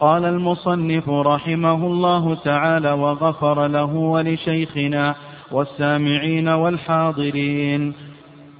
قال المصنف رحمه الله تعالى وغفر له ولشيخنا والسامعين والحاضرين.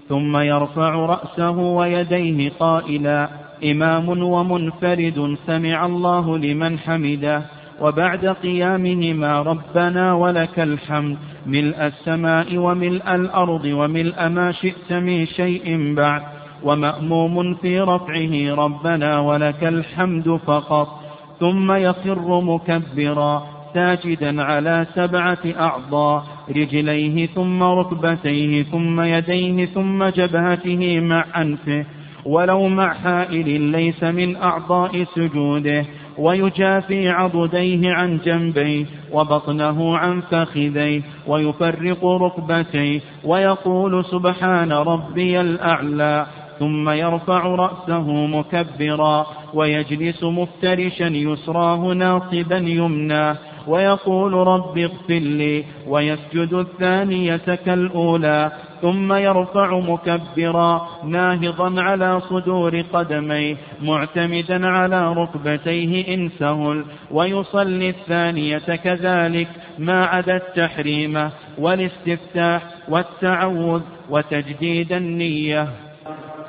ثم يرفع رأسه ويديه قائلا إمام ومنفرد سمع الله لمن حمده وبعد قيامهما ربنا ولك الحمد ملء السماء وملء الأرض وملء ما شئت من شيء بعد ومأموم في رفعه ربنا ولك الحمد فقط. ثم يخر مكبرا ساجدا على سبعة أعضاء رجليه ثم ركبتيه ثم يديه ثم جبهته مع أنفه. ولو مع حائل ليس من أعضاء سجوده ويجافي عضديه عن جنبيه وبطنه عن فخذيه ويفرق ركبتيه ويقول سبحان ربي الأعلى ثم يرفع رأسه مكبرا. ويجلس مفترشا يسراه ناصبا يمناه ويقول رب اغفر لي ويسجد الثانية كالأولى ثم يرفع مكبرا ناهضا على صدور قدميه معتمدا على ركبتيه إن سهل ويصلي الثانية كذلك ما عدا التحريم والاستفتاح والتعوذ وتجديد النية.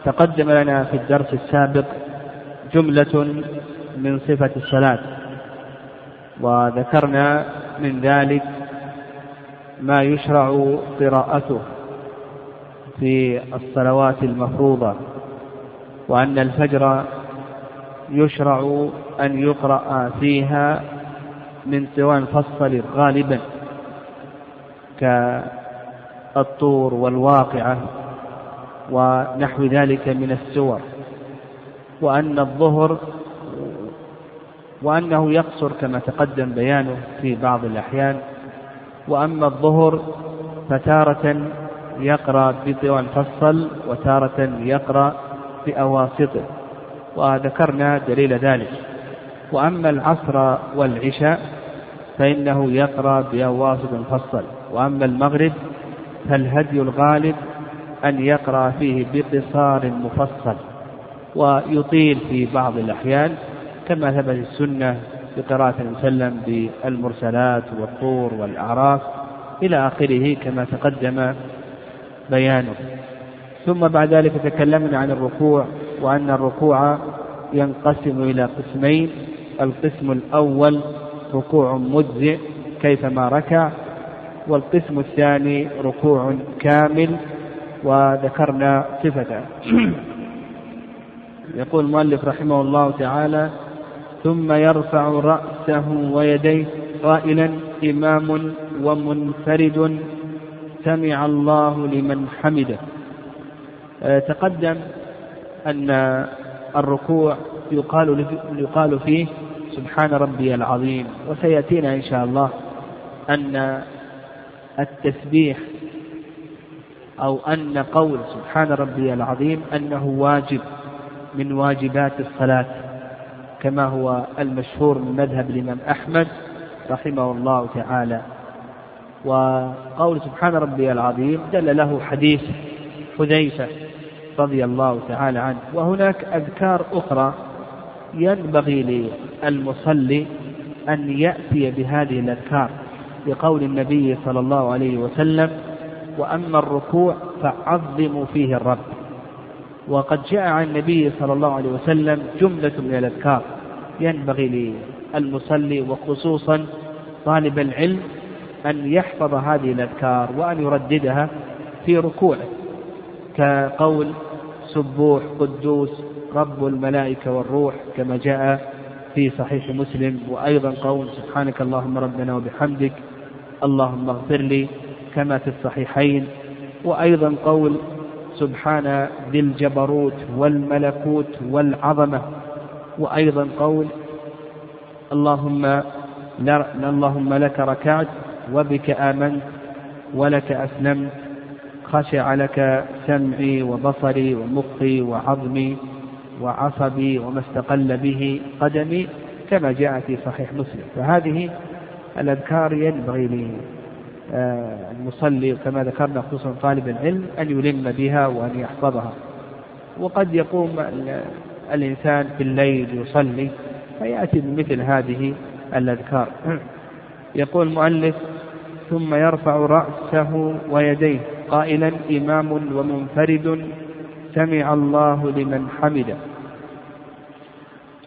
تقدم لنا في الدرس السابق جملة من صفة الصلاة. وذكرنا من ذلك ما يشرع قراءته في الصلوات المفروضة وأن الفجر يشرع أن يقرأ فيها من سواء فصل غالبا كالطور والواقعة ونحو ذلك من السور. وأن الظهر وأنه يقصر كما تقدم بيانه في بعض الأحيان وأما الظهر فتارة يقرأ بطوال فصل وتارة يقرأ بأواسطه وذكرنا دليل ذلك. وأما العصر والعشاء فإنه يقرأ بأواسط فصل وأما المغرب فالهدي الغالب أن يقرأ فيه بقصار مفصل. ويطيل في بعض الأحيان كما ثبت السنة بقراءة وسلم بالمرسلات والطور والأعراف إلى آخره كما تقدم بيانه. ثم بعد ذلك تكلمنا عن الركوع وأن الركوع ينقسم إلى قسمين. القسم الأول ركوع مجزئ كيفما ركع والقسم الثاني ركوع كامل وذكرنا صفته. يقول المؤلف رحمه الله تعالى ثم يرفع رأسه ويديه قائلا إمام ومنفرد سمع الله لمن حمده. آه، تقدم أن الركوع يقال يقال فيه سبحان ربي العظيم. وسيأتينا إن شاء الله أن التسبيح أو أن قول سبحان ربي العظيم أنه واجب. من واجبات الصلاة كما هو المشهور من مذهب الإمام أحمد رحمه الله تعالى. وقول سبحان ربي العظيم دل له حديث حذيفة رضي الله تعالى عنه. وهناك أذكار أخرى ينبغي للمصلي أن يأتي بهذه الأذكار لقول النبي صلى الله عليه وسلم وأما الركوع فعظموا فيه الرب. وقد جاء عن النبي صلى الله عليه وسلم جملة من الأذكار. ينبغي للمصلي وخصوصا طالب العلم أن يحفظ هذه الأذكار وأن يرددها في ركوعه. كقول سبوح قدوس رب الملائكة والروح كما جاء في صحيح مسلم. وأيضا قول سبحانك اللهم ربنا وبحمدك اللهم اغفر لي كما في الصحيحين. وأيضا قول سبحان ذي الجبروت والملكوت والعظمة. وأيضا قول اللهم اللهم لك ركعت وبك آمنت ولك أسلمت. خشع لك سمعي وبصري ومخي وعظمي وعصبي وما استقل به قدمي كما جاء في صحيح مسلم. فهذه الأذكار ينبغي المصلي كما ذكرنا خصوصا طالب العلم أن يلم بها وأن يحفظها. وقد يقوم الإنسان في الليل يصلي فيأتي بمثل هذه الأذكار. يقول المؤلف ثم يرفع رأسه ويديه قائلا إمام ومنفرد سمع الله لمن حمده.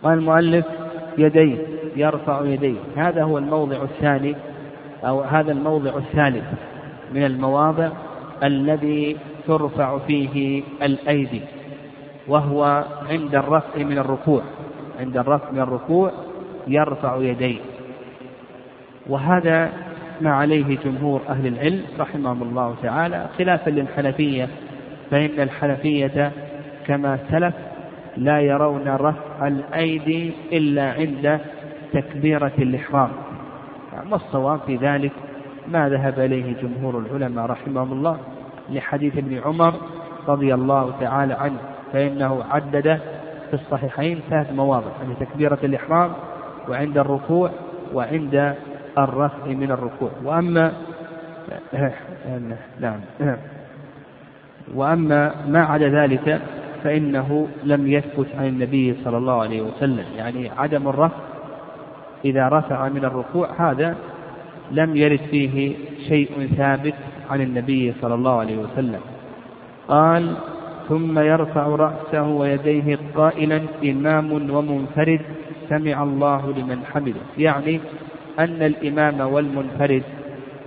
قال المؤلف يديه يرفع يديه. هذا هو الموضع الثاني أو هذا الموضع الثالث من المواضع الذي ترفع فيه الأيدي وهو عند الرفع من الركوع. عند الرفع من الركوع يرفع يديه. وهذا ما عليه جمهور أهل العلم رحمهم الله تعالى خلافا للحنفية فإن الحنفية كما سلف لا يرون رفع الأيدي إلا عند تكبيرة الإحرام. والصواب في ذلك ما ذهب إليه جمهور العلماء رحمهم الله لحديث ابن عمر رضي الله تعالى عنه فإنه عدد في الصحيحين ثلاث مواضع عند تكبيرة الإحرام وعند الركوع وعند الرفع من الركوع. وأما نعم. وأما ما عدا ذلك فإنه لم يثبت عن النبي صلى الله عليه وسلم يعني عدم الرفع إذا رفع من الركوع هذا لم يرد فيه شيء ثابت عن النبي صلى الله عليه وسلم. قال ثم يرفع رأسه ويديه قائلا إمام ومنفرد سمع الله لمن حمده. يعني أن الإمام والمنفرد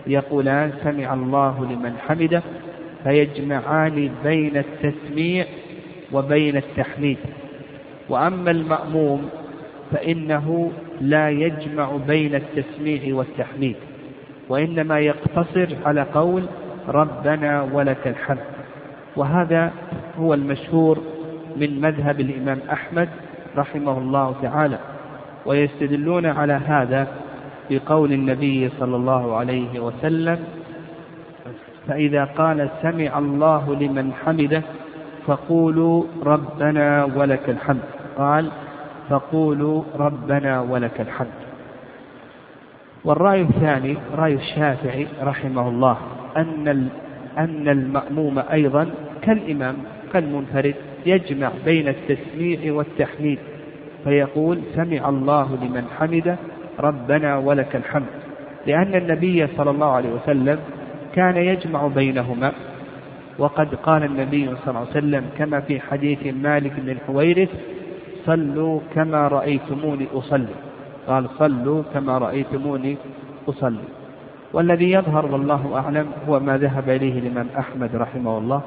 يقولان سمع الله لمن حمده. فيجمعان بين التسميع وبين التحميد. وأما المأموم فإنه لا يجمع بين التسميع والتحميد وإنما يقتصر على قول ربنا ولك الحمد. وهذا هو المشهور من مذهب الإمام أحمد رحمه الله تعالى ويستدلون على هذا بقول النبي صلى الله عليه وسلم فإذا قال سمع الله لمن حمده فقولوا ربنا ولك الحمد. قال فقولوا ربنا ولك الحمد. والرأي الثاني رأي الشافعي رحمه الله أن أن المأموم أيضا كالإمام كالمنفرد يجمع بين التسميع والتحميد فيقول سمع الله لمن حمده ربنا ولك الحمد. لأن النبي صلى الله عليه وسلم كان يجمع بينهما وقد قال النبي صلى الله عليه وسلم كما في حديث مالك بن الحويرث صلوا كما رأيتموني أصلي. قال صلوا كما رأيتموني أصلي. والذي يظهر والله أعلم هو ما ذهب إليه الإمام أحمد رحمه الله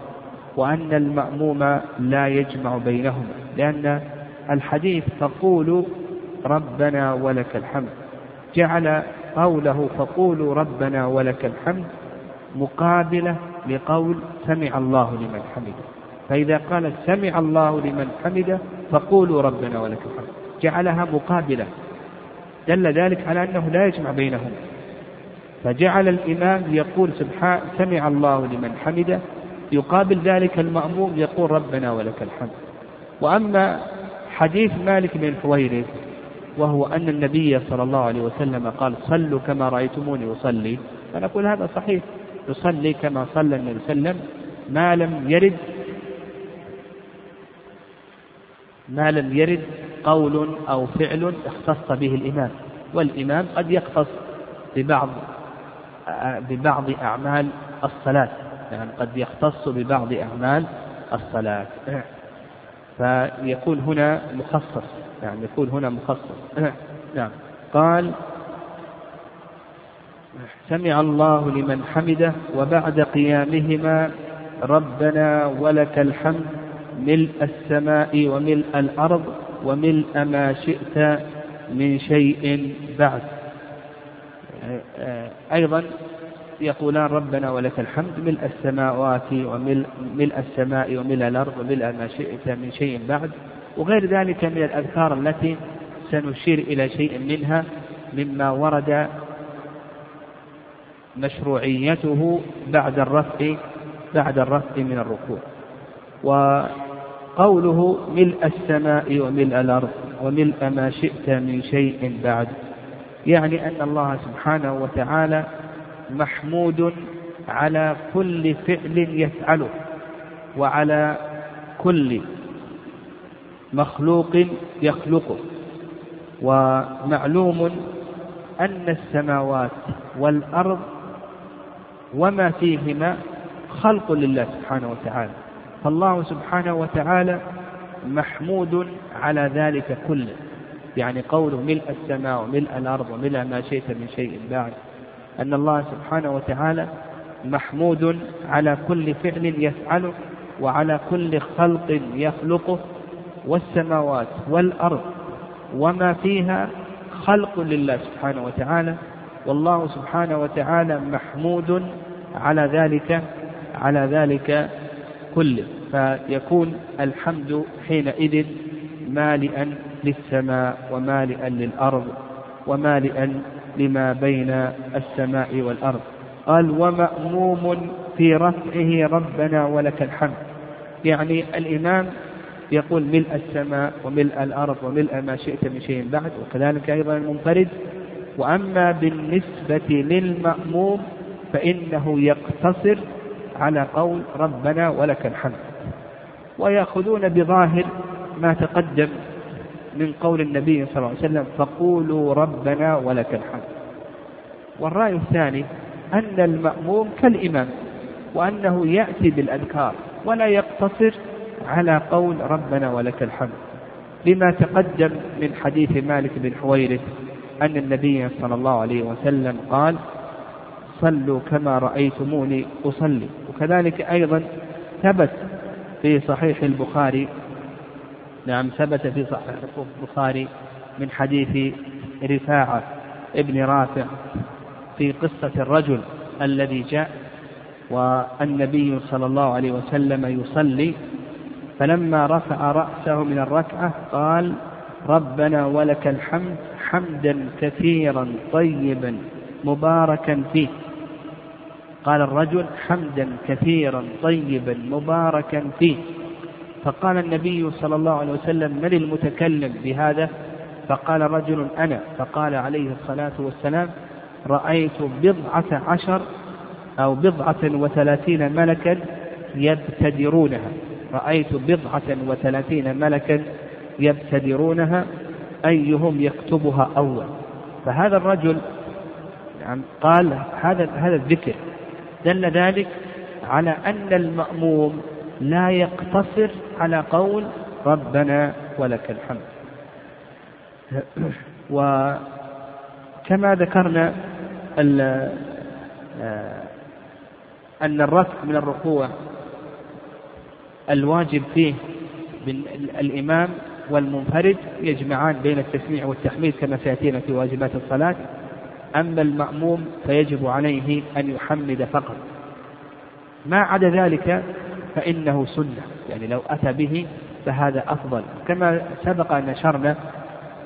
وأن المأموم لا يجمع بينهما لأن الحديث فقولوا ربنا ولك الحمد. جعل قوله فقولوا ربنا ولك الحمد مقابلة لقول سمع الله لمن حمده. فإذا قال سمع الله لمن حمده فقولوا ربنا ولك الحمد. جعلها مقابلة. دل ذلك على أنه لا يجمع بينهم. فجعل الإمام يقول سبحان سمع الله لمن حمده يقابل ذلك المأموم يقول ربنا ولك الحمد. وأما حديث مالك بن الحويرث وهو أن النبي صلى الله عليه وسلم قال صلوا كما رأيتموني أصلي. فنقول هذا صحيح. يصلي كما صلى النبي صلى الله عليه وسلم ما لم يرد ما لم يرد قول أو فعل اختص به الإمام والإمام قد يختص ببعض ببعض أعمال الصلاة يعني قد يختص ببعض أعمال الصلاة. فيكون هنا مخصص يعني يكون هنا مخصص. نعم. قال سمع الله لمن حمده وبعد قيامهما ربنا ولك الحمد ملء السماء وملء الأرض وملء ما شئت من شيء بعد. أيضا يقولان ربنا ولك الحمد ملء السماوات وملء ملء السماء وملء الأرض وملء ما شئت من شيء بعد. وغير ذلك من الأذكار التي سنشير إلى شيء منها مما ورد مشروعيته بعد الرفع بعد الرفع من الركوع. وقوله ملء السماء وملء الأرض وملء ما شئت من شيء بعد. يعني أن الله سبحانه وتعالى محمود على كل فعل يفعله وعلى كل مخلوق يخلقه. ومعلوم أن السماوات والأرض وما فيهما خلق لله سبحانه وتعالى. فالله سبحانه وتعالى محمود على ذلك كله. يعني قوله ملء السماء وملء الأرض وملء ما شئت من شيء بعد. أن الله سبحانه وتعالى محمود على كل فعل يفعله وعلى كل خلق يخلقه والسماوات والأرض وما فيها خلق لله سبحانه وتعالى. والله سبحانه وتعالى محمود على ذلك على ذلك كله فيكون الحمد حينئذ مالئا للسماء ومالئا للأرض ومالئا لما بين السماء والأرض. قال ومأموم في رفعه ربنا ولك الحمد. يعني الإمام يقول ملء السماء وملء الأرض وملء ما شئت من شيء بعد وكذلك أيضا المنفرد. وأما بالنسبة للمأموم فإنه يقتصر على قول ربنا ولك الحمد. ويأخذون بظاهر ما تقدم من قول النبي صلى الله عليه وسلم فقولوا ربنا ولك الحمد. والرأي الثاني أن المأموم كالإمام وأنه يأتي بالأذكار ولا يقتصر على قول ربنا ولك الحمد. لما تقدم من حديث مالك بن حويرث أن النبي صلى الله عليه وسلم قال صلوا كما رأيتموني أصلي. وكذلك أيضا ثبت في صحيح البخاري نعم ثبت في صحيح البخاري من حديث رفاعة ابن رافع في قصة الرجل الذي جاء والنبي صلى الله عليه وسلم يصلي فلما رفع رأسه من الركعة قال ربنا ولك الحمد حمدا كثيرا طيبا مباركا فيه. قال الرجل حمدا كثيرا طيبا مباركا فيه. فقال النبي صلى الله عليه وسلم من المتكلم بهذا؟ فقال رجل أنا. فقال عليه الصلاة والسلام رأيت بضعة عشر أو بضعة وثلاثين ملكا يبتدرونها. رأيت بضعة وثلاثين ملكا يبتدرونها أيهم يكتبها أول؟ فهذا الرجل يعني قال هذا هذا الذكر دل ذلك على أن المأموم لا يقتصر على قول ربنا ولك الحمد. وكما ذكرنا آه، أن الرفع من الركوع الواجب فيه الإمام والمنفرد يجمعان بين التسميع والتحميد كما سيأتينا في واجبات الصلاة. أما المأموم فيجب عليه أن يحمد فقط. ما عدا ذلك فإنه سنة. يعني لو أتى به فهذا أفضل. كما سبق أن نشرنا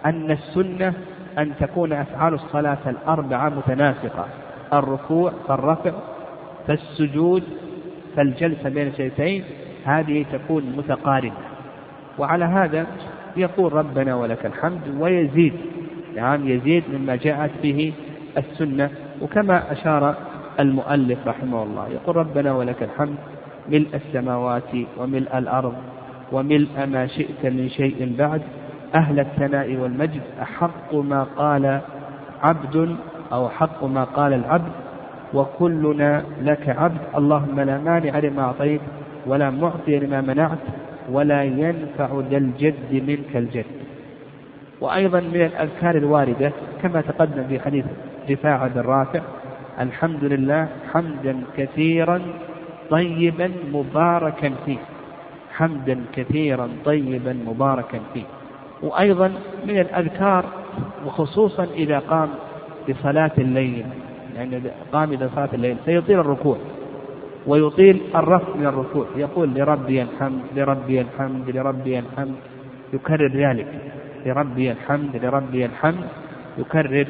أن السنة أن تكون أفعال الصلاة الأربعة متناسقة. الركوع فالرفع فالسجود فالجلسة بين السجدتين هذه تكون متقاربة. وعلى هذا يقول ربنا ولك الحمد ويزيد. نعم يزيد مما جاءت به السنة وكما أشار المؤلف رحمه الله يقول ربنا ولك الحمد ملء السماوات وملء الأرض وملء ما شئت من شيء بعد أهل الثناء والمجد أحق ما قال عبد أو حق ما قال العبد وكلنا لك عبد اللهم لا مانع لما أعطيت ولا معطي لما منعت ولا ينفع ذا الجد منك الجد. وأيضا من الأذكار الواردة كما تقدم في حديث رفاعة بن رافع الحمد لله حمدا كثيرا طيبا مباركا فيه. حمدا كثيرا طيبا مباركا فيه. وأيضا من الأذكار وخصوصا إذا قام بصلاة الليل. يعني قام إلى صلاة الليل سيطيل الركوع ويطيل الرفع من الركوع. يقول لربي الحمد لربي الحمد لربي الحمد. يكرر ذلك. لربي الحمد لربي الحمد. يكرر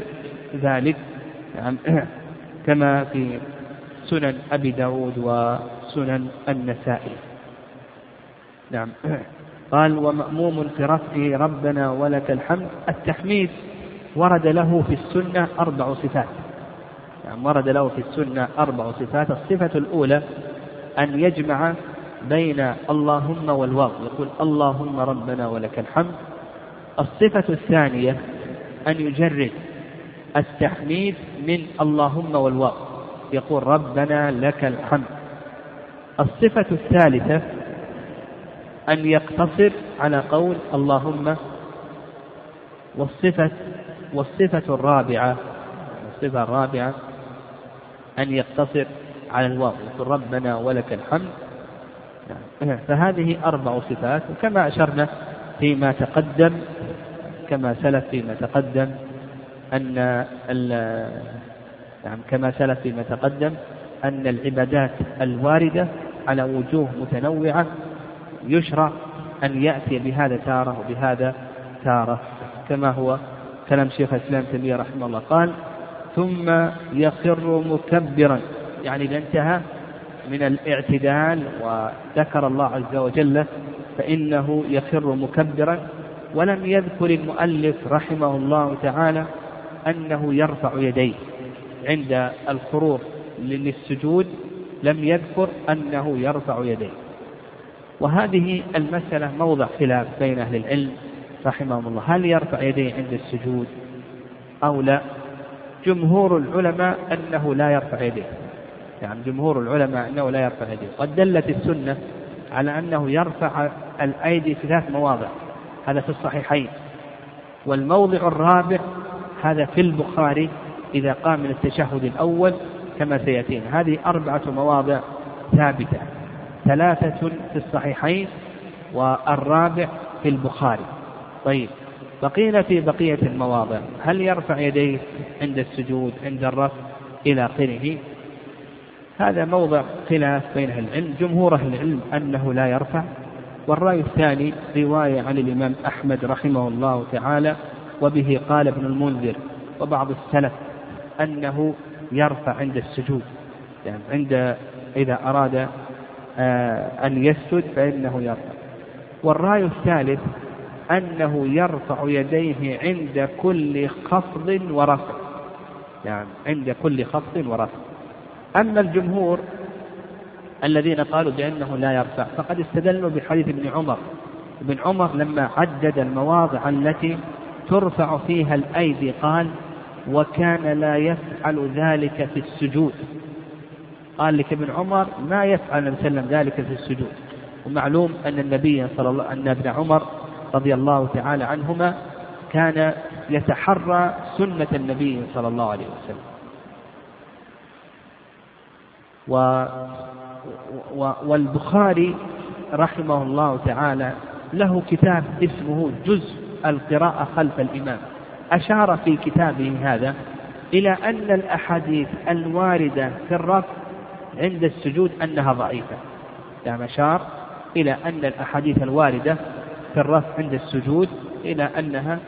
ذلك يعني كما في سنن أبي داود وسنن النسائي. نعم. قال ومأموم في رفعه ربنا ولك الحمد. التحميد ورد له في السنة أربع صفات. يعني ورد له في السنة أربع صفات. الصفة الأولى أن يجمع بين اللهم والواو يقول اللهم ربنا ولك الحمد. الصفة الثانية أن يجرد التحميد من اللهم والواو يقول ربنا لك الحمد. الصفة الثالثة أن يقتصر على قول اللهم والصفة والصفة الرابعة الصفة الرابعة أن يقتصر على الواو. يقول ربنا ولك الحمد. فهذه أربع صفات وكما أشرنا فيما تقدم كما سلف فيما تقدم أن يعني كما سلف فيما تقدم أن العبادات الواردة على وجوه متنوعة يشرع أن يأتي بهذا تارة وبهذا تارة كما هو كلام شيخ الإسلام تيمية رحمه الله. قال ثم يخر مكبرا. يعني إذا انتهى من الاعتدال وذكر الله عز وجل فإنه يخر مكبرا. ولم يذكر المؤلف رحمه الله تعالى أنه يرفع يديه عند الخروج للسجود لم يذكر أنه يرفع يديه. وهذه المسألة موضع خلاف بين أهل العلم رحمهم الله. هل يرفع يديه عند السجود أو لا؟ جمهور العلماء أنه لا يرفع يديه. يعني جمهور العلماء أنه لا يرفع يديه. قد دلت السنة على أنه يرفع الأيدي في ثلاث مواضع. هذا في الصحيحين. والموضع الرابع هذا في البخاري إذا قام من التشهد الأول كما سيأتينا. هذه أربعة مواضع ثابتة ثلاثة في الصحيحين والرابع في البخاري. طيب بقينا في بقية المواضع. هل يرفع يديه عند السجود عند الرفع إلى آخره؟ هذا موضع خلاف بين أهل العلم. جمهور أهل العلم أنه لا يرفع. والرأي الثاني رواية عن الإمام أحمد رحمه الله تعالى وبه قال ابن المنذر وبعض السلف أنه يرفع عند السجود. يعني عند إذا أراد آه، أن يسجد فإنه يرفع. والرأي الثالث أنه يرفع يديه عند كل خفض ورفع. يعني عند كل خفض ورفع. أما الجمهور الذين قالوا بأنه لا يرفع فقد استدلوا بحديث ابن عمر. ابن عمر لما عدد المواضع التي ترفع فيها الأيدي. قال وكان لا يفعل ذلك في السجود. قال لك ابن عمر ما يفعل صلى وسلم ذلك في السجود. ومعلوم أن النبي صلى الله أن ابن عمر رضي الله تعالى عنهما كان يتحرى سنة النبي صلى الله عليه وسلم. و والبخاري رحمه الله تعالى له كتاب اسمه جزء القراءة خلف الإمام. أشار في كتابه هذا إلى أن الأحاديث الواردة في الرفع عند السجود أنها ضعيفة. يعني أشار إلى أن الأحاديث الواردة في الرفع عند السجود إلى أنها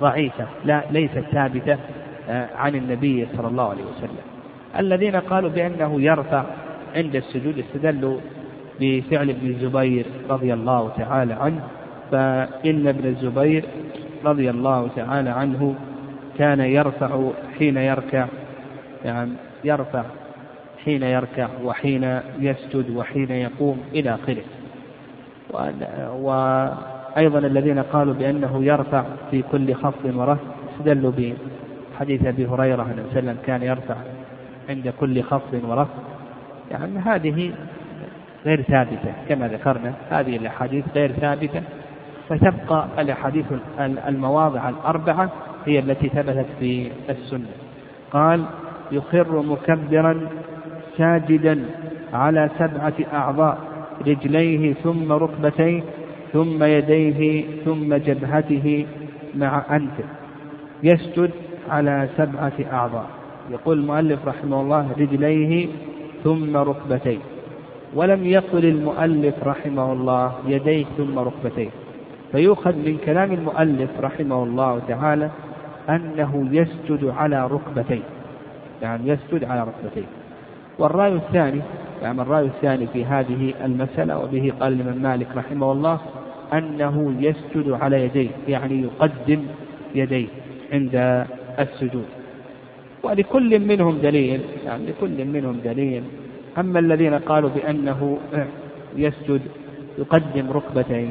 ضعيفة لا ليست ثابتة آه، عن النبي صلى الله عليه وسلم. الذين قالوا بأنه يرفع عند السجود استدلوا بفعل ابن الزبير رضي الله تعالى عنه فإن ابن الزبير رضي الله تعالى عنه كان يرفع حين يركع يعني يرفع حين يركع وحين يسجد وحين يقوم إلى آخره. وأيضا الذين قالوا بأنه يرفع في كل خفض ورفع استدلوا بحديث أبي هريرة أن وسلم كان يرفع عند كل خفض ورفع يعني هذه غير ثابتة كما ذكرنا هذه الأحاديث غير ثابتة. فتبقى الأحاديث المواضع الأربعة هي التي ثبتت في السنة. قال يخر مكبرا ساجدا على سبعة أعضاء رجليه ثم ركبتيه ثم يديه ثم جبهته مع أنفه. يسجد على سبعة أعضاء. يقول المؤلف رحمه الله رجليه ثم ركبتيه. ولم يقل المؤلف رحمه الله يديه ثم ركبتيه. فيؤخذ من كلام المؤلف رحمه الله تعالى أنه يسجد على ركبتيه يعني يسجد على ركبتيه والرأي الثاني يعني الرأي الثاني في هذه المسألة وبه قال الإمام مالك رحمه الله أنه يسجد على يديه يعني يقدم يديه عند السجود. ولكل منهم دليل يعني لكل منهم دليل. أما الذين قالوا بأنه يسجد يقدم ركبتيه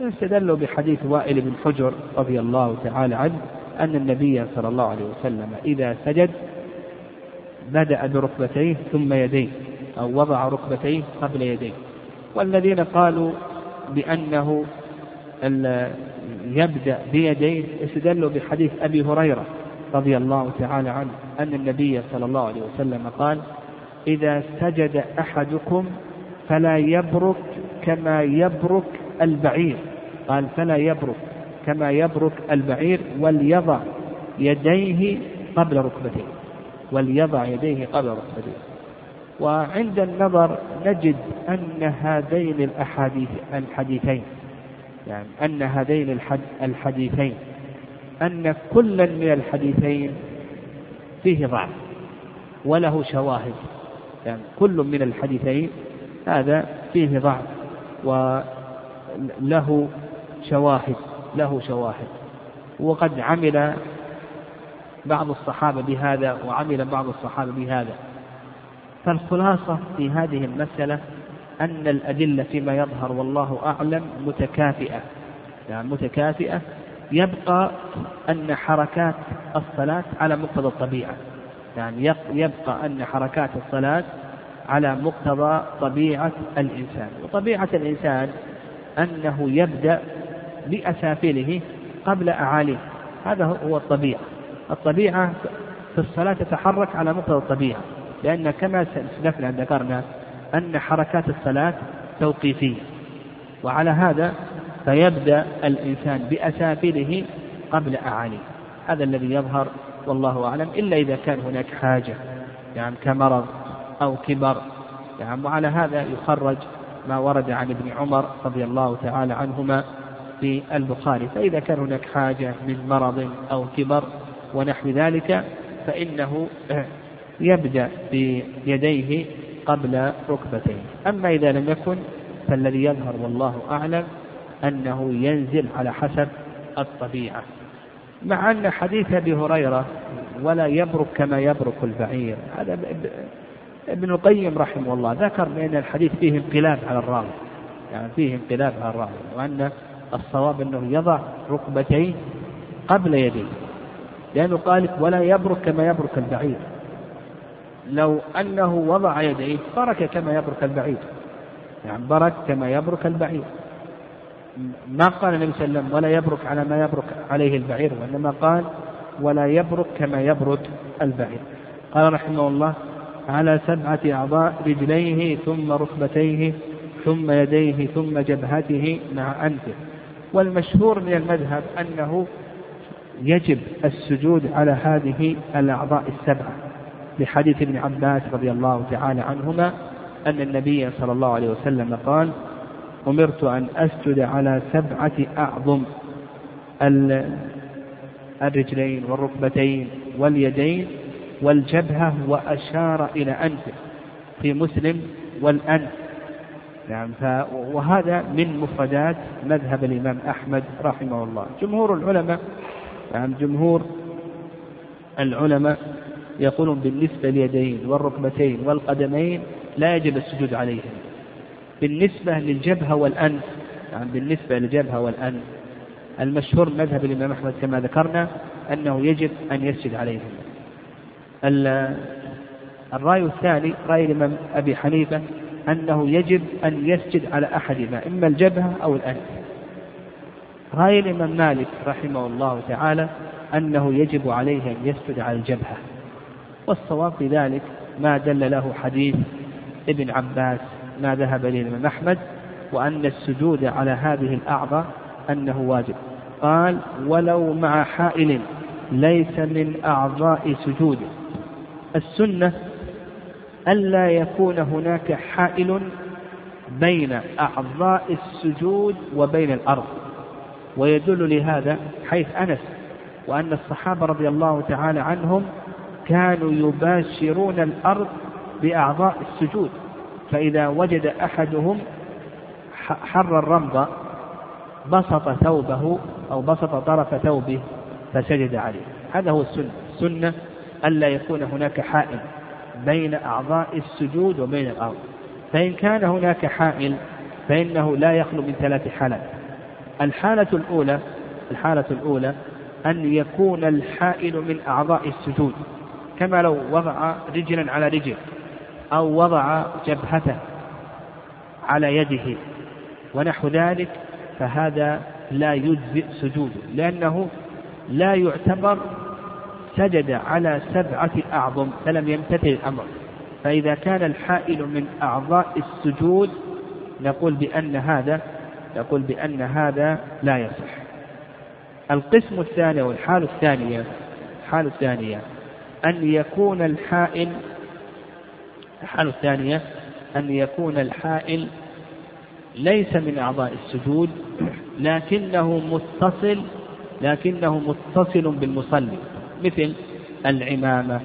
استدلوا بحديث وائل بن حجر رضي الله تعالى عنه أن النبي صلى الله عليه وسلم إذا سجد بدأ بركبتيه ثم يديه أو وضع ركبتيه قبل يديه. والذين قالوا بأنه يبدأ بيديه استدلوا بحديث أبي هريرة رضي الله تعالى عنه أن النبي صلى الله عليه وسلم قال إذا سجد أحدكم فلا يبرك كما يبرك البعير. قال فلا يبرك كما يبرك البعير وليضع يديه قبل ركبتيه وليضع يديه قبل ركبتيه وعند النظر نجد أن هذين الأحاديث الحديثين يعني أن هذين الحديثين أن كلا من الحديثين فيه ضعف وله شواهد. يعني كل من الحديثين هذا فيه ضعف. وله شواهد له شواهد. وقد عمل بعض الصحابة بهذا وعمل بعض الصحابة بهذا. فالخلاصة في هذه المسألة أن الأدلة فيما يظهر والله أعلم متكافئة. يعني متكافئة يبقى أن حركات الصلاة على مقتضى الطبيعة. يعني يبقى أن حركات الصلاة على مقتضى طبيعة الإنسان. وطبيعة الإنسان أنه يبدأ بأسافله قبل أعاليه. هذا هو الطبيعة. الطبيعة في الصلاة تتحرك على مقتضى الطبيعة لأن كما سلفنا ذكرنا أن حركات الصلاة توقيفية. وعلى هذا فيبدأ الإنسان بأسافله قبل أعاليه. هذا الذي يظهر والله أعلم إلا إذا كان هناك حاجة يعني كمرض أو كبر يعني وعلى هذا يخرج ما ورد عن ابن عمر رضي الله تعالى عنهما في البخاري. فإذا كان هناك حاجة من مرض أو كبر ونحو ذلك فإنه يبدأ بيديه قبل ركبتيه. أما إذا لم يكن فالذي يظهر والله أعلم أنه ينزل على حسب الطبيعة. مع أن حديث أبي هريرة ولا يبرك كما يبرك البعير هذا ابن القيم رحمه الله ذكر بأن الحديث فيه انقلاب على الراوي. يعني فيه انقلاب على الراوي وأن الصواب أنه يضع ركبتيه قبل يديه. لأنه قال ولا يبرك كما يبرك البعير. لو أنه وضع يديه برك كما يبرك البعير. يعني برك كما يبرك البعير. ما قال النبي صلى الله عليه وسلم ولا يبرك على ما يبرك عليه البعير وإنما قال ولا يبرك كما يبرك البعير. قال رحمه الله على سبعة أعضاء رجليه ثم ركبتيه ثم يديه ثم جبهته مع أنفه. والمشهور من المذهب أنه يجب السجود على هذه الأعضاء السبعة. لحديث ابن عباس رضي الله تعالى عنهما أن النبي صلى الله عليه وسلم قال أمرت أن أسجد على سبعة أعظم الرجلين والركبتين واليدين والجبهة وأشار إلى أنفه في مسلم والأنف نعم وهذا من مفردات مذهب الإمام أحمد رحمه الله. جمهور العلماء نعم جمهور العلماء يقولون بالنسبة لليدين والركبتين والقدمين لا يجب السجود عليهم. بالنسبة للجبهة والأنف يعني بالنسبة للجبهة والأنف المشهور مذهب الإمام أحمد كما ذكرنا أنه يجب أن يسجد عليهم. الرأي الثاني رأي الإمام أبي حنيفة أنه يجب أن يسجد على أحدهما إما الجبهة أو الأنف. رأي الإمام مالك رحمه الله تعالى أنه يجب عليه أن يسجد على الجبهة. والصواب في ذلك ما دل له حديث ابن عباس ما ذهب إليه الإمام أحمد وأن السجود على هذه الأعضاء أنه واجب. قال ولو مع حائل ليس من أعضاء سجوده. السنة ألا يكون هناك حائل بين أعضاء السجود وبين الأرض. ويدل لهذا حيث أنس وأن الصحابة رضي الله تعالى عنهم كانوا يباشرون الأرض بأعضاء السجود. فإذا وجد أحدهم حر الرمض بسط ثوبه أو بسط طرف ثوبه فسجد عليه. هذا هو السنة. السنة ألا يكون هناك حائل بين أعضاء السجود وبين الأرض. فإن كان هناك حائل فإنه لا يخلو من ثلاث حالات. الحالة الأولى الحالة الأولى أن يكون الحائل من أعضاء السجود. كما لو وضع رجلا على رجل أو وضع جبهته على يده ونحو ذلك فهذا لا يجزئ سجوده لأنه لا يعتبر سجد على سبعة أعظم فلم يمتثل الأمر. فإذا كان الحائل من أعضاء السجود نقول بأن هذا نقول بأن هذا لا يصح. القسم الثاني والحال الثانية الحال الثانية أن يكون الحائل الحالة الثانية أن يكون الحائل ليس من أعضاء السجود لكنه متصل لكنه متصل بالمصلي. مثل العمامة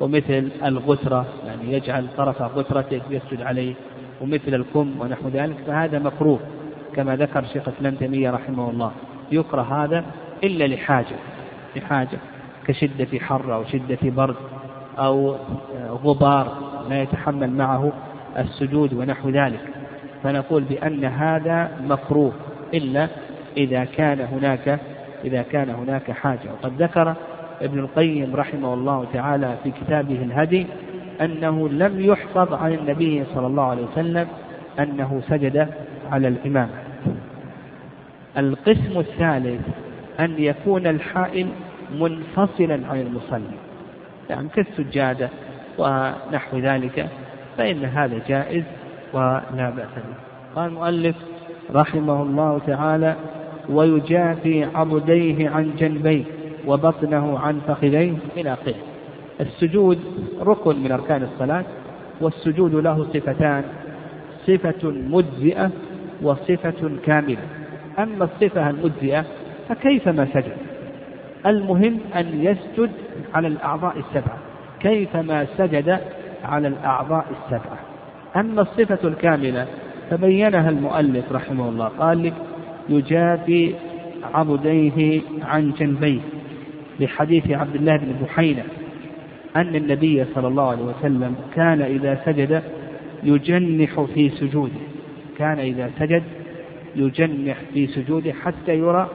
ومثل الغترة يعني يجعل طرف غترته يسجد عليه ومثل الكم ونحو ذلك فهذا مكروه كما ذكر شيخ الإسلام تيمية رحمه الله. يكره هذا إلا لحاجة لحاجة كشدة حر أو شدة برد أو غبار لا يتحمل معه السجود ونحو ذلك. فنقول بأن هذا مكروه إلا إذا كان هناك إذا كان هناك حاجة. وقد ذكر ابن القيم رحمه الله تعالى في كتابه الهدي أنه لم يحفظ عن النبي صلى الله عليه وسلم أنه سجد على الإمام. القسم الثالث أن يكون الحائل منفصلا عن المصلي. يعني كالسجادة ونحو ذلك فإن هذا جائز ولا بأس به. قال المؤلف رحمه الله تعالى ويجافي عضديه عن جنبيه وبطنه عن فخذيه إلى آخره السجود ركن من أركان الصلاة والسجود له صفتان صفة مجزئة وصفة كاملة. أما الصفة المجزئة فكيفما سجد؟ المهم أن يسجد على الأعضاء السبعة. كيفما سجد على الأعضاء السبعة؟ أما الصفة الكاملة فبينها المؤلف رحمه الله قال لك يجافي عضديه عن جنبيه. لحديث عبد الله بن بحينة أن النبي صلى الله عليه وسلم كان إذا سجد يجنح في سجوده. كان إذا سجد يجنح في سجوده حتى يرى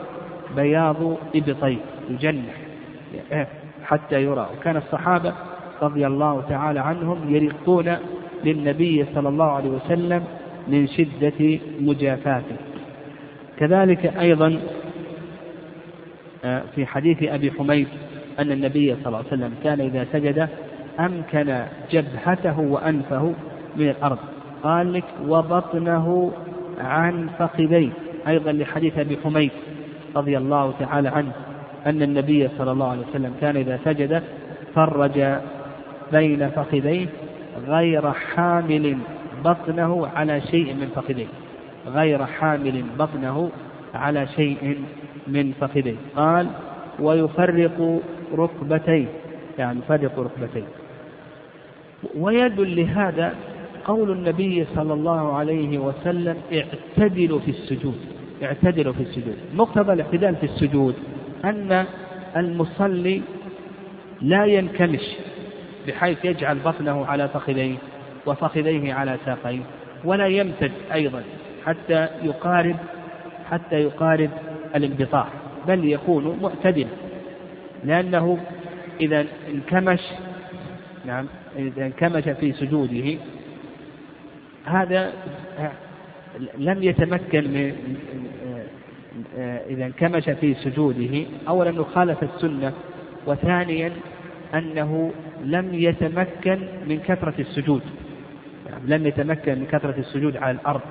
بياض إبطيه يجنح حتى يرى. وكان الصحابة رضي الله تعالى عنهم يرقون للنبي صلى الله عليه وسلم من شدة مجافاته. كذلك أيضا في حديث أبي حميد أن النبي صلى الله عليه وسلم كان إذا سجد أمكن جبهته وأنفه من الأرض. قال لك وبطنه عن فخذيه. أيضا لحديث أبي حميد رضي الله تعالى عنه أن النبي صلى الله عليه وسلم كان إذا سجد فرج بين فخذيه غير حامل بطنه على شيء من فخذيه. غير حامل بطنه على شيء من فخذيه قال ويفرق ركبتيه. يعني يفرق ركبتيه. ويدل لهذا قول النبي صلى الله عليه وسلم اعتدلوا في السجود. اعتدلوا في السجود. مقتضى الاعتدال في السجود أن المصلي لا ينكمش بحيث يجعل بطنه على فخذيه وفخذيه على ساقيه ولا يمتد أيضا حتى يقارب حتى يقارب الانبطاح بل يكون معتدلا. لأنه إذا انكمش نعم إذا انكمش في سجوده هذا لم يتمكن من إذا انكمش في سجوده أولا أنه خالف السنة وثانيا أنه لم يتمكن من كثرة السجود. يعني لم يتمكن من كثرة السجود على الأرض.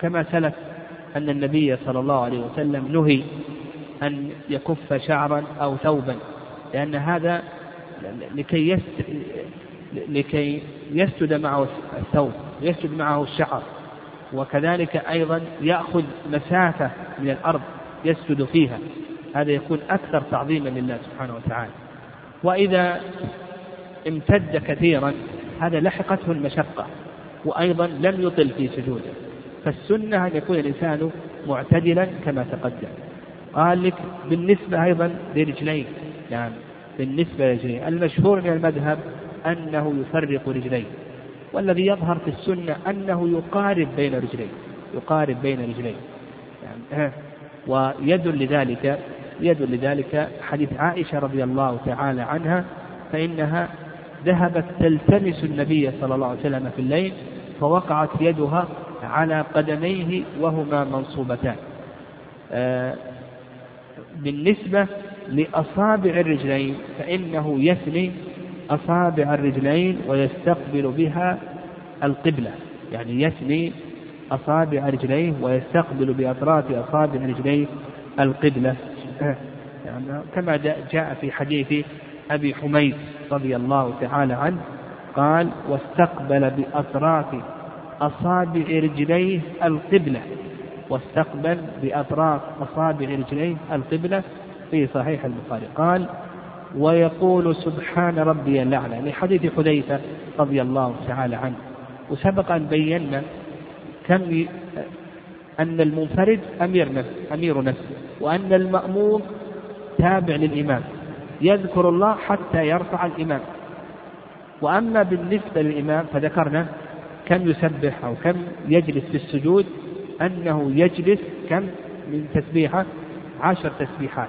كما سلف أن النبي صلى الله عليه وسلم نهي أن يكف شعرا أو ثوبا لأن هذا لكي. لكي يسجد معه الثوب يسجد معه الشعر. وكذلك أيضا يأخذ مسافة من الأرض يسجد فيها. هذا يكون أكثر تعظيما لله سبحانه وتعالى. وإذا امتد كثيرا هذا لحقته المشقة وأيضا لم يطل في سجوده. فالسنة أن يكون الإنسان معتدلا كما تقدم. قال لك بالنسبة أيضا لرجليه يعني بالنسبة لرجليه المشهور من المذهب أنه يفرق رجليه والذي يظهر في السنة أنه يقارب بين رجليه يقارب بين رجليه يعني ويدل لذلك يدل لذلك حديث عائشة رضي الله تعالى عنها فإنها ذهبت تلتمس النبي صلى الله عليه وسلم في الليل فوقعت يدها على قدميه وهما منصوبتان. آه، بالنسبة لأصابع الرجلين فإنه يثني أصابع الرجلين ويستقبل بها القبلة. يعني يثني أصابع رجليه ويستقبل بأطراف أصابع رجليه القبلة. يعني كما جاء في حديث أبي حميد رضي الله تعالى عنه قال واستقبل بأطراف أصابع رجليه القبلة واستقبل بأطراف أصابع رجليه القبلة في صحيح البخاري. قال ويقول سبحان ربي الأعلى لحديث حذيفة رضي الله تعالى عنه. وسبق أن بينا كم أن المنفرد أمير نفس أمير نفسه وأن المأمور تابع للإمام يذكر الله حتى يرفع الإمام. وأما بالنسبة للإمام فذكرنا كم يسبح أو كم يجلس في السجود أنه يجلس كم من تسبيحة عشر تسبيحات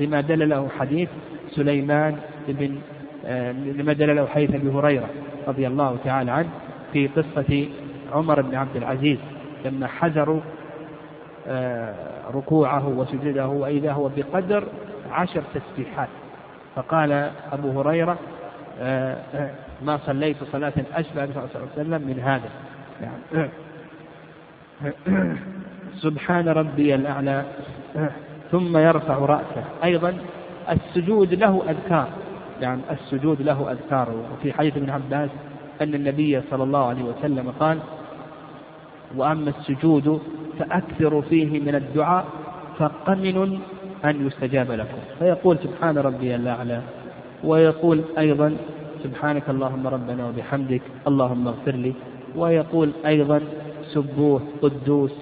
لما دل له حديث سليمان بن آه، لما دل له حديث أبي هريرة رضي الله تعالى عنه في قصة عمر بن عبد العزيز لما حذروا آه، ركوعه وسجوده وإذا هو بقدر عشر تسبيحات. فقال أبو هريرة ما صليت صلاة أشبه صلى الله عليه وسلم من هذا. يعني سبحان ربي الأعلى. ثم يرفع رأسه. أيضا السجود له أذكار. يعني السجود له أذكار. وفي حديث ابن عباس أن النبي صلى الله عليه وسلم قال وأما السجود فأكثروا فيه من الدعاء فقمن أن يستجاب لكم. فيقول سبحان ربي الأعلى. ويقول أيضا سبحانك اللهم ربنا وبحمدك اللهم اغفر لي ويقول أيضا سبوه قدوس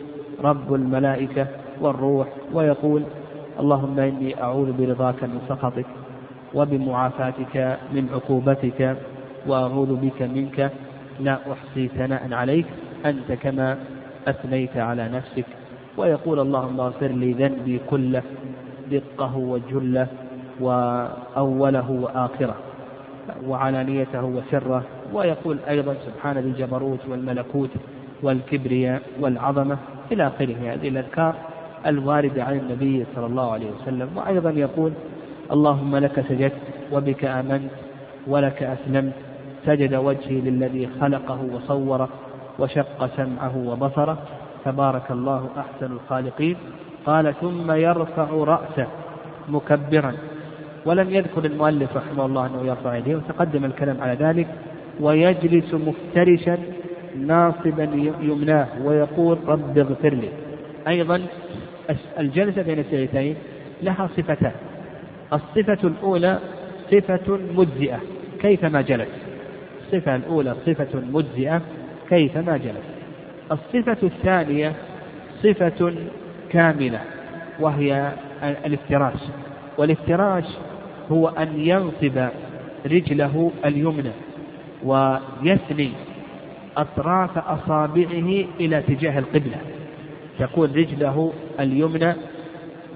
رب الملائكة والروح ويقول اللهم إني أعوذ برضاك من سخطك وبمعافاتك من عقوبتك وأعوذ بك منك لا أحصي ثناء عليك أنت كما أثنيت على نفسك. ويقول اللهم اغفر لي ذنبي كله دقه وجله وأوله وآخره وعلانيته وسره ويقول أيضا سبحان ذي الجبروت والملكوت والكبرياء والعظمة إلى آخره. هذه الأذكار الواردة عن النبي صلى الله عليه وسلم. وأيضا يقول اللهم لك سجدت وبك آمنت ولك أسلمت سجد وجهي للذي خلقه وصوره وشق سمعه وبصره. تبارك الله أحسن الخالقين. قال ثم يرفع رأسه مكبرا. ولم يذكر المؤلف رحمه الله أنه يرفع يديه وتقدم الكلام على ذلك ويجلس مفترشا ناصبا يمناه ويقول رب اغفر لي. أيضا الجلسة بين السجدتين لها صفتان. الصفة الأولى صفة مجزئة كيفما جلس. الصفة الأولى صفة مجزئة كيفما جلس. الصفة الثانية صفة كاملة وهي الافتراش. والافتراش هو أن ينصب رجله اليمنى ويثني أطراف أصابعه إلى اتجاه القبلة. تكون رجله اليمنى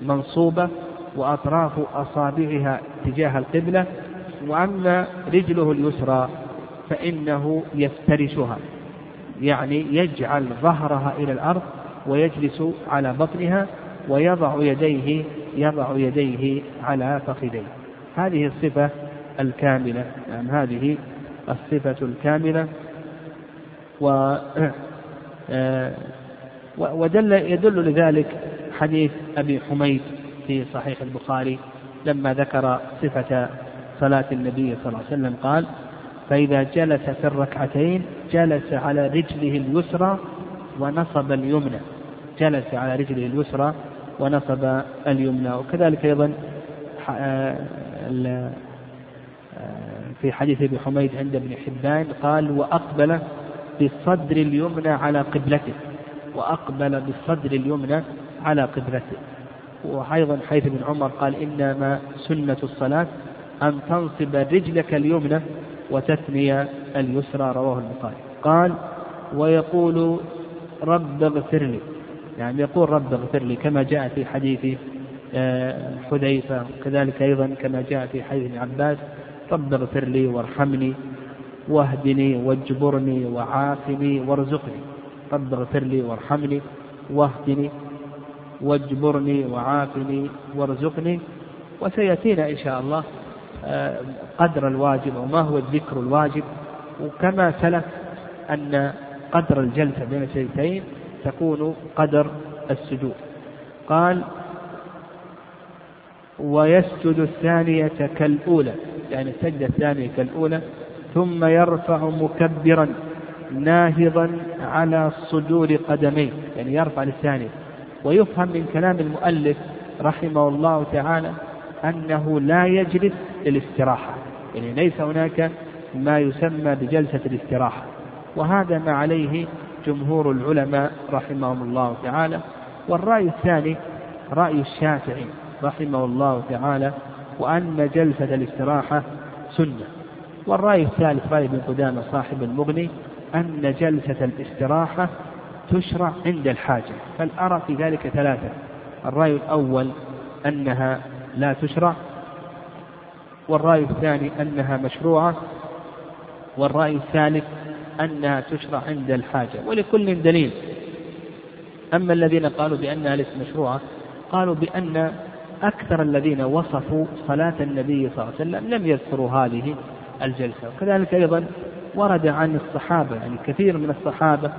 منصوبة وأطراف أصابعها تجاه القبلة وأما رجله اليسرى فإنه يفترشها يعني يجعل ظهرها إلى الأرض ويجلس على بطنها ويضع يديه يضع يديه على فخذيه. هذه الصفة الكاملة يعني هذه الصفة الكاملة. و آه، ودل يدل لذلك حديث أبي حميد في صحيح البخاري لما ذكر صفة صلاة النبي صلى الله عليه وسلم قال فإذا جلس في الركعتين جلس على رجله اليسرى ونصب اليمنى. جلس على رجله اليسرى ونصب اليمنى وكذلك أيضا آه، في حديث ابي حميد عند ابن حبان قال وأقبل بالصدر اليمنى على قبلته. وأقبل بالصدر اليمنى على قبلته. وأيضا حيث ابن عمر قال إنما سنة الصلاة أن تنصب رجلك اليمنى وتثني اليسرى رواه البخاري. قال ويقول رب اغفر لي. يعني يقول رب اغفر لي كما جاء في حديث حذيفة كذلك أيضا كما جاء في حديث ابن عباس رب اغفر لي وارحمني واهدني واجبرني وعافني وارزقني. رب اغفر لي وارحمني واهدني واجبرني وعافني وارزقني. وسيأتينا إن شاء الله آه، قدر الواجب وما هو الذكر الواجب. وكما سلف أن قدر الجلسة بين السجدتين تكون قدر السجود. قال ويسجد الثانية كالأولى يعني السجدة الثانية كالأولى ثم يرفع مكبرا ناهضا على صدور قدميه يعني يرفع للثانية. ويفهم من كلام المؤلف رحمه الله تعالى أنه لا يجلس للاستراحة يعني ليس هناك ما يسمى بجلسة الاستراحة. وهذا ما عليه جمهور العلماء رحمهم الله تعالى. والرأي الثاني رأي الشافعي. رحمه الله تعالى وأن جلسة الاستراحة سنة. والرأي الثالث رأي ابن قدامة صاحب المغني أن جلسة الاستراحة تشرع عند الحاجة. بل أرى في ذلك ثلاثة. الرأي الأول أنها لا تشرع والرأي الثاني أنها مشروعة والرأي الثالث أنها تشرع عند الحاجة. ولكل دليل. أما الذين قالوا بأنها ليست مشروعة قالوا بأن أكثر الذين وصفوا صلاة النبي صلى الله عليه وسلم لم يذكروا هذه الجلسة. وكذلك أيضا ورد عن الصحابة يعني كثير من الصحابة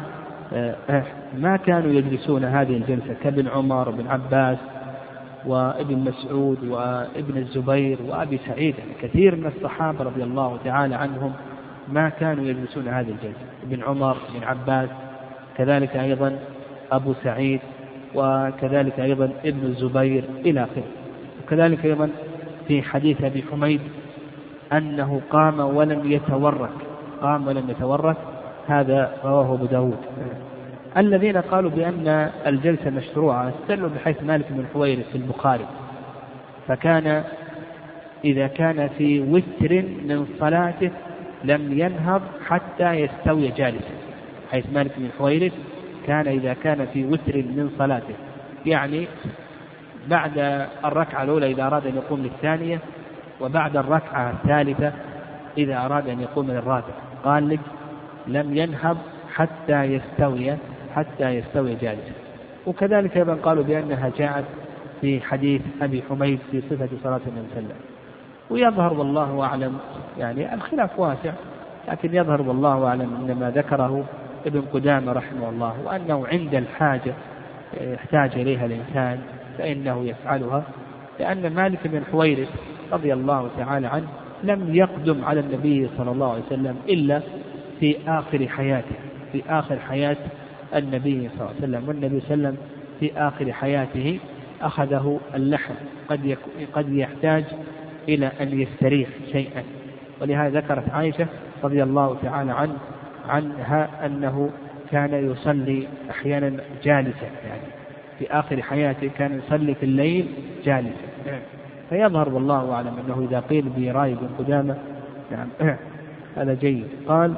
آه، آه، ما كانوا يجلسون هذه الجلسة كابن عمر وابن عباس وابن مسعود وابن الزبير وأبي سعيد يعني كثير من الصحابة رضي الله تعالى عنهم ما كانوا يجلسون هذه الجلسة. ابن عمر ابن عباس كذلك أيضا أبو سعيد. وكذلك أيضا ابن الزبير إلى آخره. وكذلك أيضا في حديث أبي حميد أنه قام ولم يتورك. قام ولم يتورك. هذا رواه أبو داود. الذين قالوا بأن الجلسة مشروعة استدلوا بحيث مالك بن حويرث في البخاري. فكان إذا كان في وتر من صلاته لم ينهض حتى يستوي جالسا حيث مالك بن حويرث كان إذا كان في وتر من صلاته. يعني بعد الركعة الأولى إذا أراد أن يقوم للثانية وبعد الركعة الثالثة إذا أراد أن يقوم للرابعة قال لك لم ينهض حتى يستوي حتى يستوي جالسا. وكذلك أيضا قالوا بأنها جاءت في حديث أبي حميد في صفة صلاة النبي صلى الله عليه وسلم. ويظهر والله أعلم يعني الخلاف واسع لكن يظهر والله أعلم أن ما ذكره ابن قدامة رحمه الله وأنه عند الحاجة يحتاج إليها الإنسان فإنه يفعلها لأن مالك بن حويرث رضي الله تعالى عنه لم يقدم على النبي صلى الله عليه وسلم إلا في آخر حياته في آخر حياة النبي صلى الله عليه وسلم والنبي صلى الله عليه وسلم في آخر حياته أخذه اللحم قد قد يحتاج إلى أن يستريح شيئا. ولهذا ذكرت عائشة رضي الله تعالى عنه عنها أنه كان يصلي أحيانا جالسا يعني في آخر حياته كان يصلي في الليل جالسا. فيظهر والله أعلم أنه إذا قيل برأي بن قدامة نعم هذا جيد. قال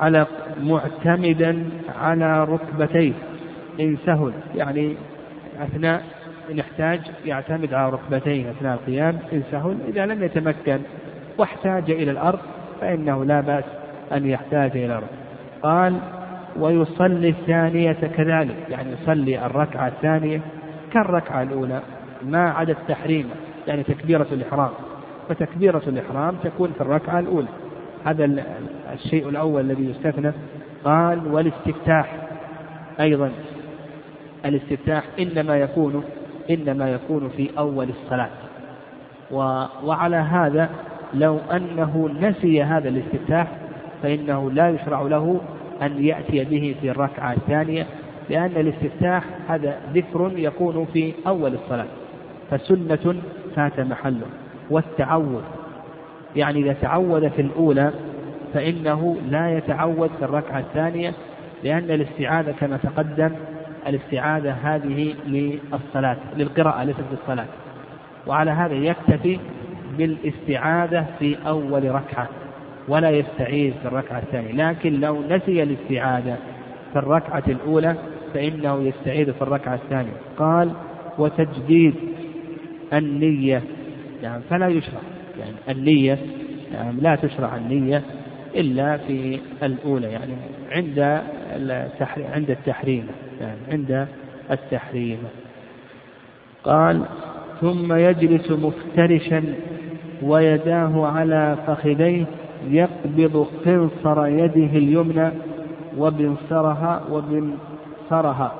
على معتمدا على ركبتيه إن سهل. يعني أثناء إن احتاج يعتمد على ركبتيه أثناء القيام إن سهل. إذا لم يتمكن واحتاج إلى الأرض فإنه لا بأس أن يحتاج إلى الأرض قال ويصلي الثانية كذلك يعني يصلي الركعة الثانية كالركعة الأولى ما عدا التحريم يعني تكبيرة الإحرام. فتكبيرة الإحرام تكون في الركعة الأولى. هذا الشيء الأول الذي يستثنى. قال والاستفتاح أيضا. الاستفتاح إنما يكون إنما يكون في أول الصلاة. وعلى هذا لو أنه نسي هذا الاستفتاح فإنه لا يشرع له أن يأتي به في الركعة الثانية لأن الاستفتاح هذا ذكر يكون في أول الصلاة فسنة فات محله والتعوذ يعني إذا تعود في الأولى فإنه لا يتعود في الركعة الثانية لأن الاستعاذة كما تقدم الاستعاذة هذه للصلاة للقراءة ليست للصلاة وعلى هذا يكتفي بالإستعاذة في أول ركعة. ولا يستعيذ في الركعة الثانية. لكن لو نسي الاستعاذة في الركعة الأولى فإنه يستعيذ في الركعة الثانية. قال وتجديد النية. يعني فلا يشرع. يعني النية يعني لا تشرع النية إلا في الأولى. يعني عند عند التحريم. يعني عند التحريم. قال ثم يجلس مفترشا ويداه على فخذيه يقبض قنصر يده اليمنى وبنصرها وبنصرها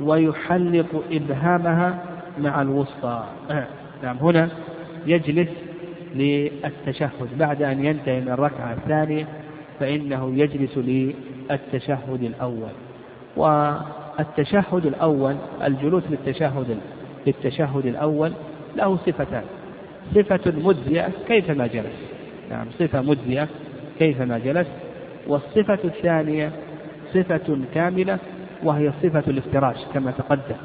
ويحلق إبهامها مع الوسطى. نعم. هنا يجلس للتشهد. بعد أن ينتهي من الركعة الثانية فإنه يجلس للتشهد الأول. والتشهد الأول الجلوس للتشهد للتشهد الأول له صفتان. صفة مجزئة كيفما جلس. نعم صفة مجزئة كيفما جلس؟ والصفة الثانية صفة كاملة وهي صفة الافتراش كما تقدم.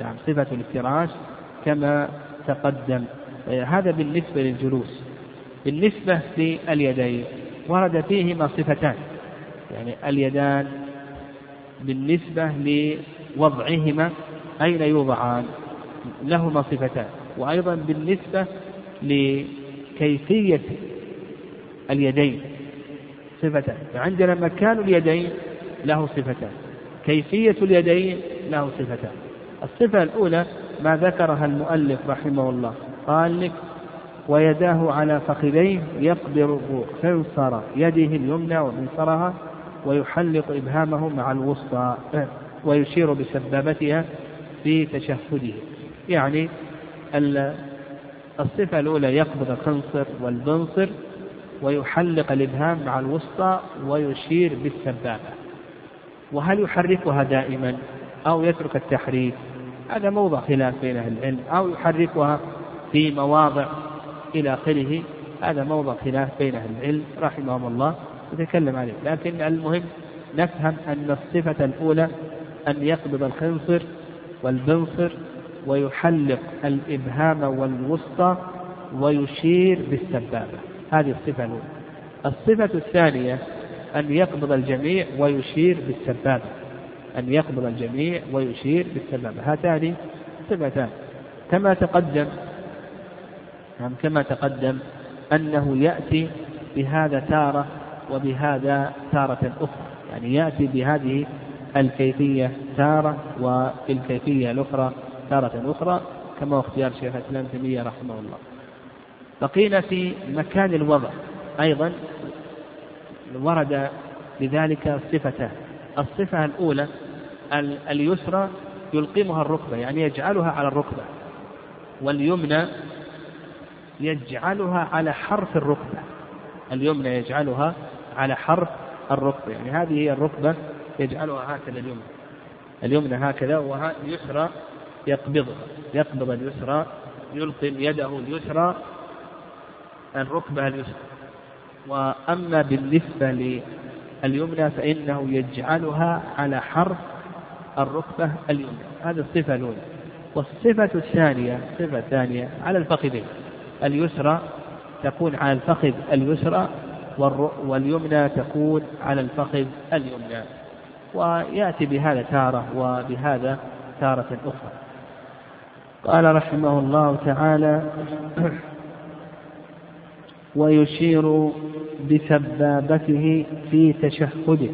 نعم صفة الافتراش كما تقدم. هذا بالنسبة للجلوس. بالنسبة لليدين ورد فيهما صفتان. يعني اليدان بالنسبة لوضعهما أين يوضعان؟ لهما صفتان. وأيضا بالنسبة لكيفية اليدين صفتان. فعندنا مكان اليدين له صفتان. كيفية اليدين له صفتان. الصفة الأولى ما ذكرها المؤلف رحمه الله. قال لك ويداه على فخذيه يقبض خنصر يده اليمنى ومنصرها ويحلق إبهامه مع الوسطى ويشير بسبابتها في تشهده. يعني الصفة الأولى يقبض الخنصر والبنصر ويحلق الإبهام مع الوسطى ويشير بالسبابة. وهل يحركها دائما أو يترك التحريك؟ هذا موضع خلاف بين أهل العلم. أو يحركها في مواضع إلى آخره؟ هذا موضع خلاف بين أهل العلم رحمهم الله. يتكلم عليه. لكن المهم نفهم أن الصفة الأولى أن يقبض الخنصر والبنصر ويحلق الإبهام والوسطى ويشير بالسبابة. هذه الصفة الأولى. الصفة الثانية أن يقبض الجميع ويشير بالسبابة أن يقبض الجميع ويشير بالسبابة هاتان صفتان. كما تقدم نعم كما تقدم أنه يأتي بهذا تارة وبهذا تارة أخرى. يعني يأتي بهذه الكيفية تارة وفي الكيفية الأخرى تارة أخرى كما هو اختيار شيخ الإسلام تيمية رحمه الله. بقينا في مكان الوضع. أيضا ورد لذلك صفتان الصفة الأولى اليسرى يلقمها الركبة يعني يجعلها على الركبة واليمنى يجعلها على حرف الركبة. اليمنى يجعلها على حرف الركبة يعني هذه هي الركبة يجعلها هكذا اليمنى. اليمنى هكذا واليسرى يقبضها. يقبض اليسرى يلقم يده اليسرى الركبة اليسرى. وأما بالنسبة لليمنى فإنه يجعلها على حرف الركبة اليمنى. هذه الصفة الأولى. والصفة الثانية الصفة الثانية على الفخذين. اليسرى تكون على الفخذ اليسرى واليمنى تكون على الفخذ اليمنى. ويأتي بهذا تارة وبهذا تارة أخرى. قال رحمه الله تعالى ويشير بسبابته في تشهده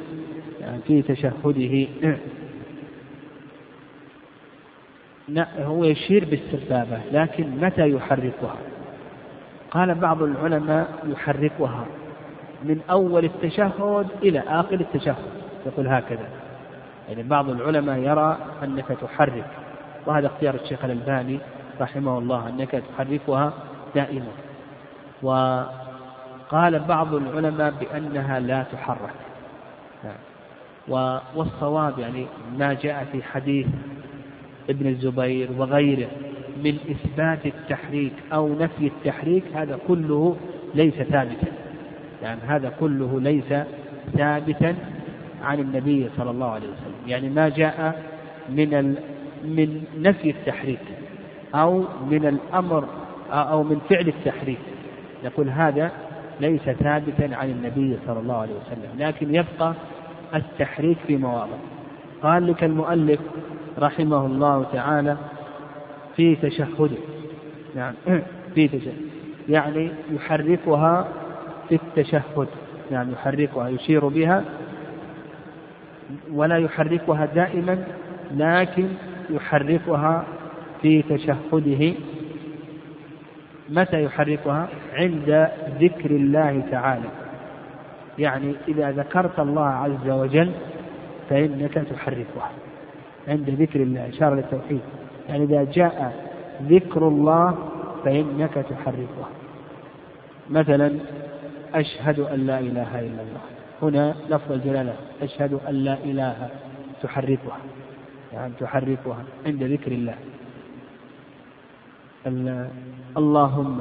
يعني في تشهده. هو يشير بالسبابة لكن متى يحركها؟ قال بعض العلماء يحركها من أول التشهد إلى آخر التشهد يقول هكذا. يعني بعض العلماء يرى أنك تحرك وهذا اختيار الشيخ الألباني رحمه الله أنك تحركها دائما. وقال بعض العلماء بأنها لا تحرك. والصواب يعني ما جاء في حديث ابن الزبير وغيره من إثبات التحريك أو نفي التحريك هذا كله ليس ثابتا. يعني هذا كله ليس ثابتا عن النبي صلى الله عليه وسلم. يعني ما جاء من ال... من نفي التحريك أو من الأمر أو من فعل التحريك. يقول هذا ليس ثابتا عن النبي صلى الله عليه وسلم لكن يبقى التحريك في مواضع. قال لك المؤلف رحمه الله تعالى في تشهده. نعم في تشهد يعني يحركها في التشهد. يعني يحركها يشير بها ولا يحركها دائما لكن يحركها في تشهده. متى يحركها؟ عند ذكر الله تعالى. يعني إذا ذكرت الله عز وجل فإنك تحركها عند ذكر الله إشارة للتوحيد. يعني إذا جاء ذكر الله فإنك تحركها. مثلا أشهد أن لا إله إلا الله. هنا لفظ الجلالة أشهد أن لا إله تحركها. يعني تحركها عند ذكر الله. اللهم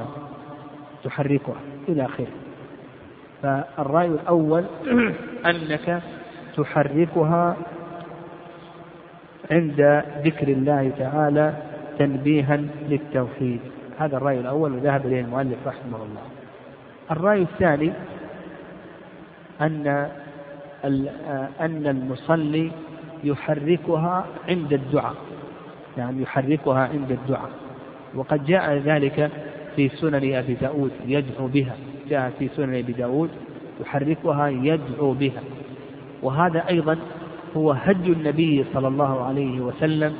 تحركها إلى آخره. فالرأي الأول أنك تحركها عند ذكر الله تعالى تنبيها للتوحيد. هذا الرأي الأول وذهب إليه المؤلف رحمه الله. الرأي الثاني أن أن المصلي يحركها عند الدعاء. يعني يحركها عند الدعاء. وقد جاء ذلك في سنن أبي داود يدعو بها. جاء في سنن أبي داود يحركها يدعو بها. وهذا أيضا هو هدي النبي صلى الله عليه وسلم.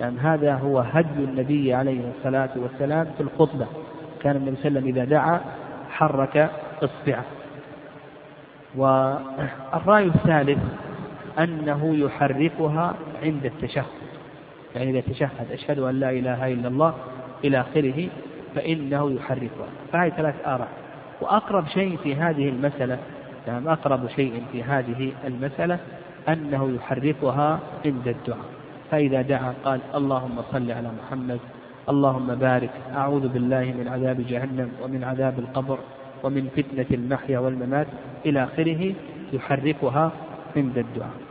يعني هذا هو هدي النبي عليه الصلاة والسلام في الخطبة. كان النبي صلى الله عليه وسلم إذا دعا حرك إصبعه. والرأي الثالث أنه يحركها عند التشهد. يعني إذا تشهد أشهد أن لا إله إلا الله إلى آخره فإنه يحركها فهذه ثلاث آراء. وأقرب شيء في هذه المسألة يعني أقرب شيء في هذه المسألة أنه يحركها عند الدعاء. فإذا دعا قال اللهم صل على محمد اللهم بارك. أعوذ بالله من عذاب جهنم ومن عذاب القبر ومن فتنة المحيا والممات. إلى آخره يحركها عند الدعاء.